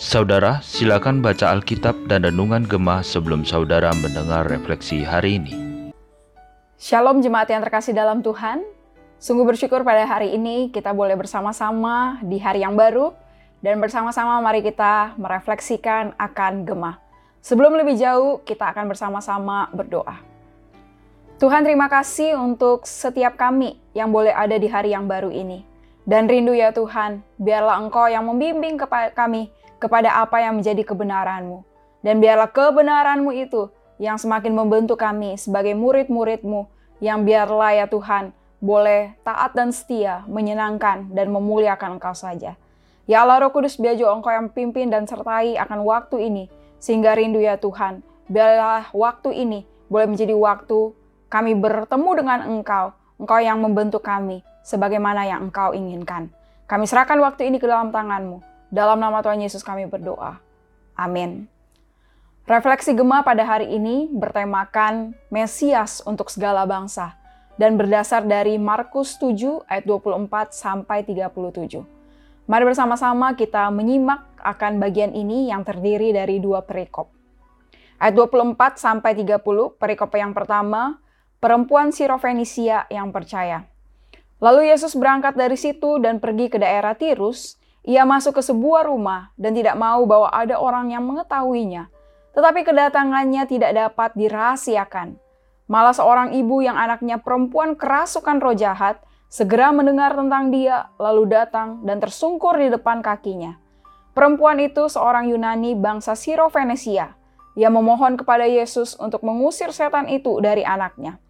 Saudara, silakan baca Alkitab dan Renungan Gemah sebelum saudara mendengar refleksi hari ini. Shalom jemaat yang terkasih dalam Tuhan. Sungguh bersyukur pada hari ini kita boleh bersama-sama di hari yang baru dan bersama-sama mari kita merefleksikan akan Gemah. Sebelum lebih jauh, kita akan bersama-sama berdoa. Tuhan terima kasih untuk setiap kami yang boleh ada di hari yang baru ini. Dan rindu ya Tuhan, biarlah Engkau yang membimbing kepada kami kepada apa yang menjadi kebenaran-Mu. Dan biarlah kebenaran-Mu itu yang semakin membentuk kami sebagai murid-murid-Mu, yang biarlah ya Tuhan, boleh taat dan setia, menyenangkan dan memuliakan Engkau saja. Ya Allah Roh Kudus biar juga Engkau yang pimpin dan sertai akan waktu ini, sehingga rindu ya Tuhan, biarlah waktu ini boleh menjadi waktu kami bertemu dengan Engkau, Engkau yang membentuk kami, sebagaimana yang Engkau inginkan. Kami serahkan waktu ini ke dalam tangan-Mu, dalam nama Tuhan Yesus kami berdoa. Amin. Refleksi Gema pada hari ini bertemakan Mesias untuk segala bangsa dan berdasar dari Markus 7 ayat 24 sampai 37. Mari bersama-sama kita menyimak akan bagian ini yang terdiri dari dua perikop. Ayat 24 sampai 30, perikop yang pertama, perempuan Sirofenisia yang percaya. Lalu Yesus berangkat dari situ dan pergi ke daerah Tirus, ia masuk ke sebuah rumah dan tidak mau bahwa ada orang yang mengetahuinya. Tetapi kedatangannya tidak dapat dirahasiakan. Malah seorang ibu yang anaknya perempuan kerasukan roh jahat segera mendengar tentang dia, lalu datang dan tersungkur di depan kakinya. Perempuan itu seorang Yunani bangsa Siro Venesia. Ia memohon kepada Yesus untuk mengusir setan itu dari anaknya.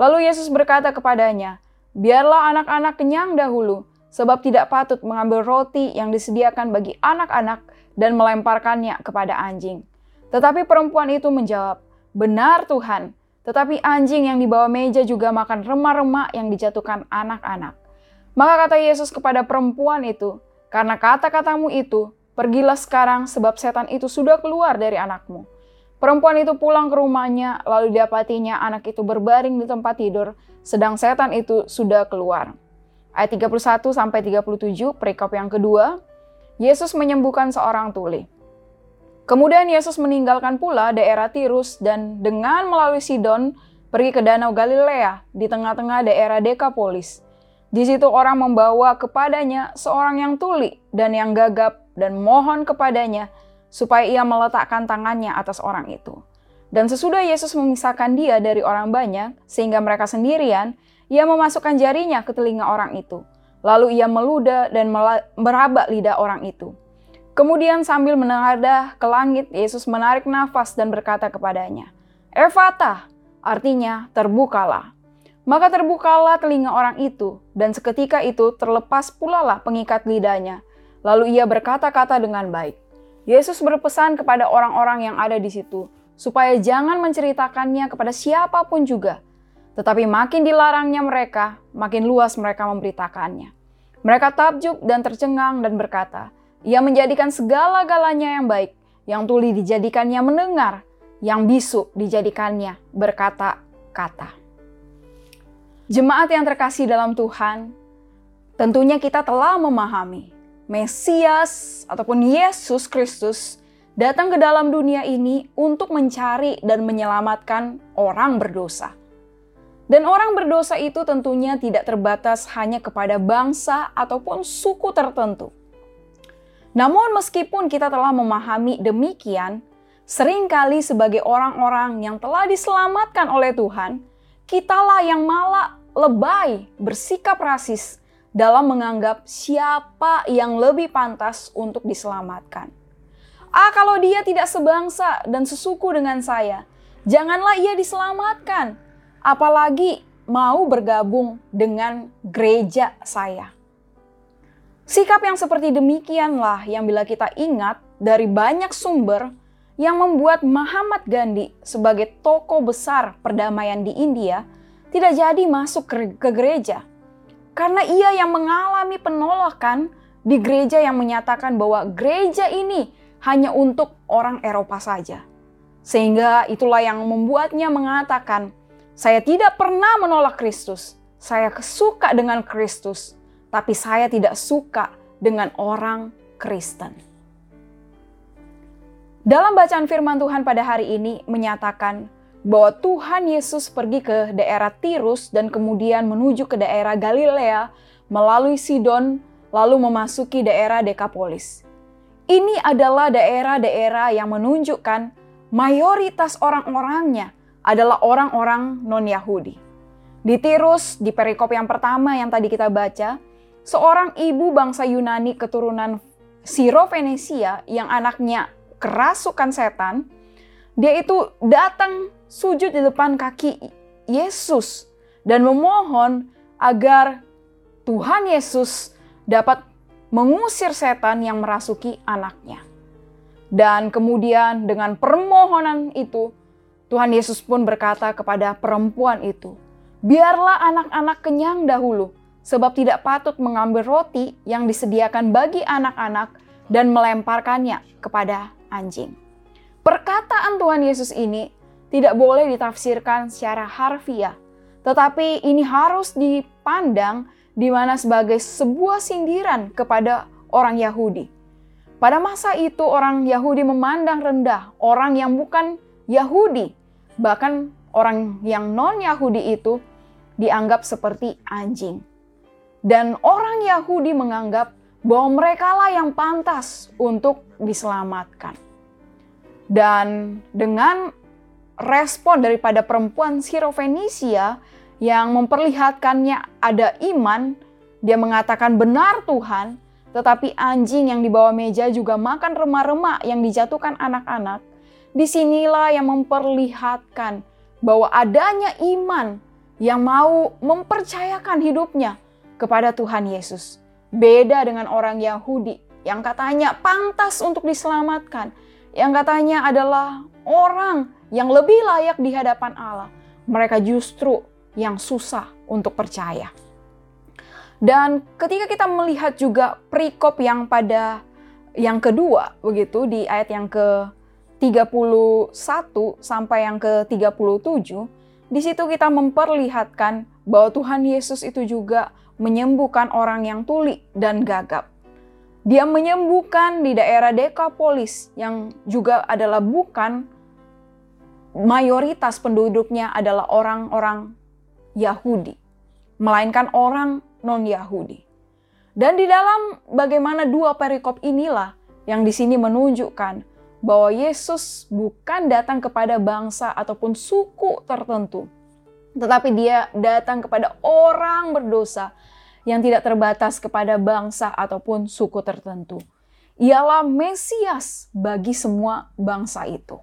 Lalu Yesus berkata kepadanya, "Biarlah anak-anak kenyang dahulu, sebab tidak patut mengambil roti yang disediakan bagi anak-anak dan melemparkannya kepada anjing. Tetapi perempuan itu menjawab, "Benar, Tuhan, tetapi anjing yang dibawa meja juga makan remah-remah yang dijatuhkan anak-anak." Maka kata Yesus kepada perempuan itu, "Karena kata-katamu itu, pergilah sekarang sebab setan itu sudah keluar dari anakmu." Perempuan itu pulang ke rumahnya, lalu dapatinya anak itu berbaring di tempat tidur, sedang setan itu sudah keluar ayat 31 sampai 37 perikop yang kedua, Yesus menyembuhkan seorang tuli. Kemudian Yesus meninggalkan pula daerah Tirus dan dengan melalui Sidon pergi ke danau Galilea di tengah-tengah daerah Dekapolis. Di situ orang membawa kepadanya seorang yang tuli dan yang gagap dan mohon kepadanya supaya ia meletakkan tangannya atas orang itu. Dan sesudah Yesus memisahkan dia dari orang banyak sehingga mereka sendirian, ia memasukkan jarinya ke telinga orang itu. Lalu ia meludah dan meraba lidah orang itu. Kemudian sambil menadah ke langit, Yesus menarik nafas dan berkata kepadanya, Evata, artinya terbukalah. Maka terbukalah telinga orang itu, dan seketika itu terlepas pula lah pengikat lidahnya. Lalu ia berkata-kata dengan baik. Yesus berpesan kepada orang-orang yang ada di situ, supaya jangan menceritakannya kepada siapa pun juga, tetapi makin dilarangnya mereka, makin luas mereka memberitakannya. Mereka takjub dan tercengang dan berkata, ia menjadikan segala-galanya yang baik, yang tuli dijadikannya mendengar, yang bisu dijadikannya berkata-kata. Jemaat yang terkasih dalam Tuhan, tentunya kita telah memahami Mesias ataupun Yesus Kristus datang ke dalam dunia ini untuk mencari dan menyelamatkan orang berdosa. Dan orang berdosa itu tentunya tidak terbatas hanya kepada bangsa ataupun suku tertentu. Namun meskipun kita telah memahami demikian, sering kali sebagai orang-orang yang telah diselamatkan oleh Tuhan, kitalah yang malah lebay bersikap rasis dalam menganggap siapa yang lebih pantas untuk diselamatkan. Ah, kalau dia tidak sebangsa dan sesuku dengan saya, janganlah ia diselamatkan apalagi mau bergabung dengan gereja saya. Sikap yang seperti demikianlah yang bila kita ingat dari banyak sumber yang membuat Muhammad Gandhi sebagai tokoh besar perdamaian di India tidak jadi masuk ke, gereja. Karena ia yang mengalami penolakan di gereja yang menyatakan bahwa gereja ini hanya untuk orang Eropa saja. Sehingga itulah yang membuatnya mengatakan saya tidak pernah menolak Kristus. Saya suka dengan Kristus. tapi saya tidak suka dengan orang Kristen. Dalam bacaan firman Tuhan pada hari ini menyatakan bahwa Tuhan Yesus pergi ke daerah Tirus dan kemudian menuju ke daerah Galilea melalui Sidon lalu memasuki daerah Dekapolis. Ini adalah daerah-daerah yang menunjukkan mayoritas orang-orangnya adalah orang-orang non-Yahudi. Di Tirus, di perikop yang pertama yang tadi kita baca, seorang ibu bangsa Yunani keturunan Siro-Venesia yang anaknya kerasukan setan, dia itu datang sujud di depan kaki Yesus dan memohon agar Tuhan Yesus dapat mengusir setan yang merasuki anaknya. Dan kemudian dengan permohonan itu, Tuhan Yesus pun berkata kepada perempuan itu, "Biarlah anak-anak kenyang dahulu, sebab tidak patut mengambil roti yang disediakan bagi anak-anak dan melemparkannya kepada anjing." Perkataan Tuhan Yesus ini tidak boleh ditafsirkan secara harfiah, tetapi ini harus dipandang di mana sebagai sebuah sindiran kepada orang Yahudi. Pada masa itu orang Yahudi memandang rendah orang yang bukan Yahudi, bahkan orang yang non-Yahudi itu dianggap seperti anjing. Dan orang Yahudi menganggap bahwa mereka lah yang pantas untuk diselamatkan. Dan dengan respon daripada perempuan Sirofenisia yang memperlihatkannya ada iman, dia mengatakan benar Tuhan, tetapi anjing yang dibawa meja juga makan remah-remah yang dijatuhkan anak-anak. Di sinilah yang memperlihatkan bahwa adanya iman yang mau mempercayakan hidupnya kepada Tuhan Yesus. Beda dengan orang Yahudi yang katanya pantas untuk diselamatkan, yang katanya adalah orang yang lebih layak di hadapan Allah. Mereka justru yang susah untuk percaya. Dan ketika kita melihat juga perikop yang pada yang kedua begitu di ayat yang ke 31 sampai yang ke 37, di situ kita memperlihatkan bahwa Tuhan Yesus itu juga menyembuhkan orang yang tuli dan gagap. Dia menyembuhkan di daerah Dekapolis yang juga adalah bukan mayoritas penduduknya adalah orang-orang Yahudi, melainkan orang non-Yahudi. Dan di dalam bagaimana dua perikop inilah yang di sini menunjukkan bahwa Yesus bukan datang kepada bangsa ataupun suku tertentu, tetapi dia datang kepada orang berdosa yang tidak terbatas kepada bangsa ataupun suku tertentu. Ialah Mesias bagi semua bangsa itu.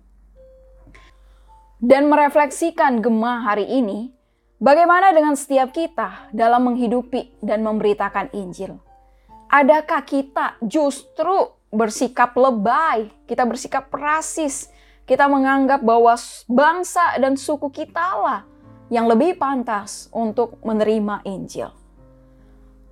Dan merefleksikan Gemah hari ini, Bagaimana dengan setiap kita dalam menghidupi dan memberitakan Injil? Adakah kita justru bersikap lebay, kita bersikap rasis, kita menganggap bahwa bangsa dan suku kita lah yang lebih pantas untuk menerima Injil?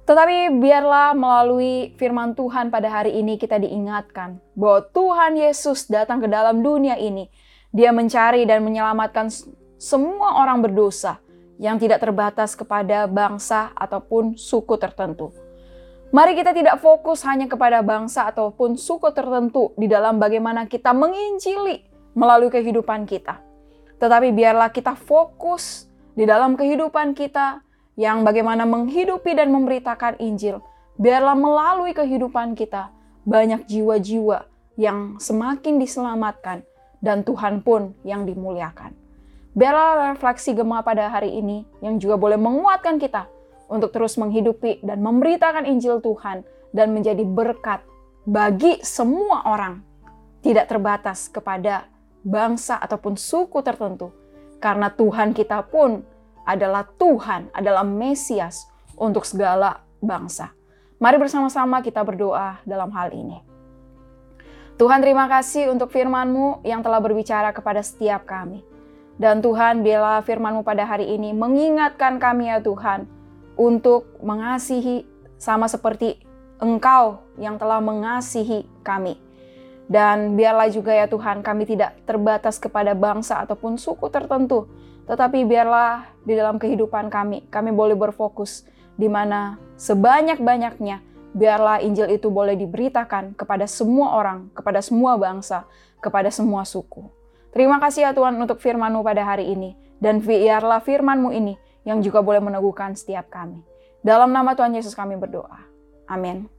Tetapi biarlah melalui firman Tuhan pada hari ini kita diingatkan bahwa Tuhan Yesus datang ke dalam dunia ini. Dia mencari dan menyelamatkan semua orang berdosa yang tidak terbatas kepada bangsa ataupun suku tertentu. Mari kita tidak fokus hanya kepada bangsa ataupun suku tertentu di dalam bagaimana kita menginjili melalui kehidupan kita. Tetapi biarlah kita fokus di dalam kehidupan kita yang bagaimana menghidupi dan memberitakan Injil. Biarlah melalui kehidupan kita banyak jiwa-jiwa yang semakin diselamatkan dan Tuhan pun yang dimuliakan. Biarlah refleksi Gema pada hari ini yang juga boleh menguatkan kita untuk terus menghidupi dan memberitakan Injil Tuhan dan menjadi berkat bagi semua orang, tidak terbatas kepada bangsa ataupun suku tertentu, karena Tuhan kita pun adalah Tuhan, adalah Mesias untuk segala bangsa. Mari bersama-sama kita berdoa dalam hal ini. Tuhan terima kasih untuk firman-Mu yang telah berbicara kepada setiap kami. Dan Tuhan, bila firman-Mu pada hari ini mengingatkan kami ya Tuhan, untuk mengasihi sama seperti Engkau yang telah mengasihi kami. Dan biarlah juga ya Tuhan, kami tidak terbatas kepada bangsa ataupun suku tertentu, tetapi biarlah di dalam kehidupan kami, kami boleh berfokus di mana sebanyak-banyaknya biarlah Injil itu boleh diberitakan kepada semua orang, kepada semua bangsa, kepada semua suku. Terima kasih ya Tuhan untuk firman-Mu pada hari ini, dan biarlah firman-Mu ini yang juga boleh meneguhkan setiap kami. Dalam nama Tuhan Yesus kami berdoa. Amin.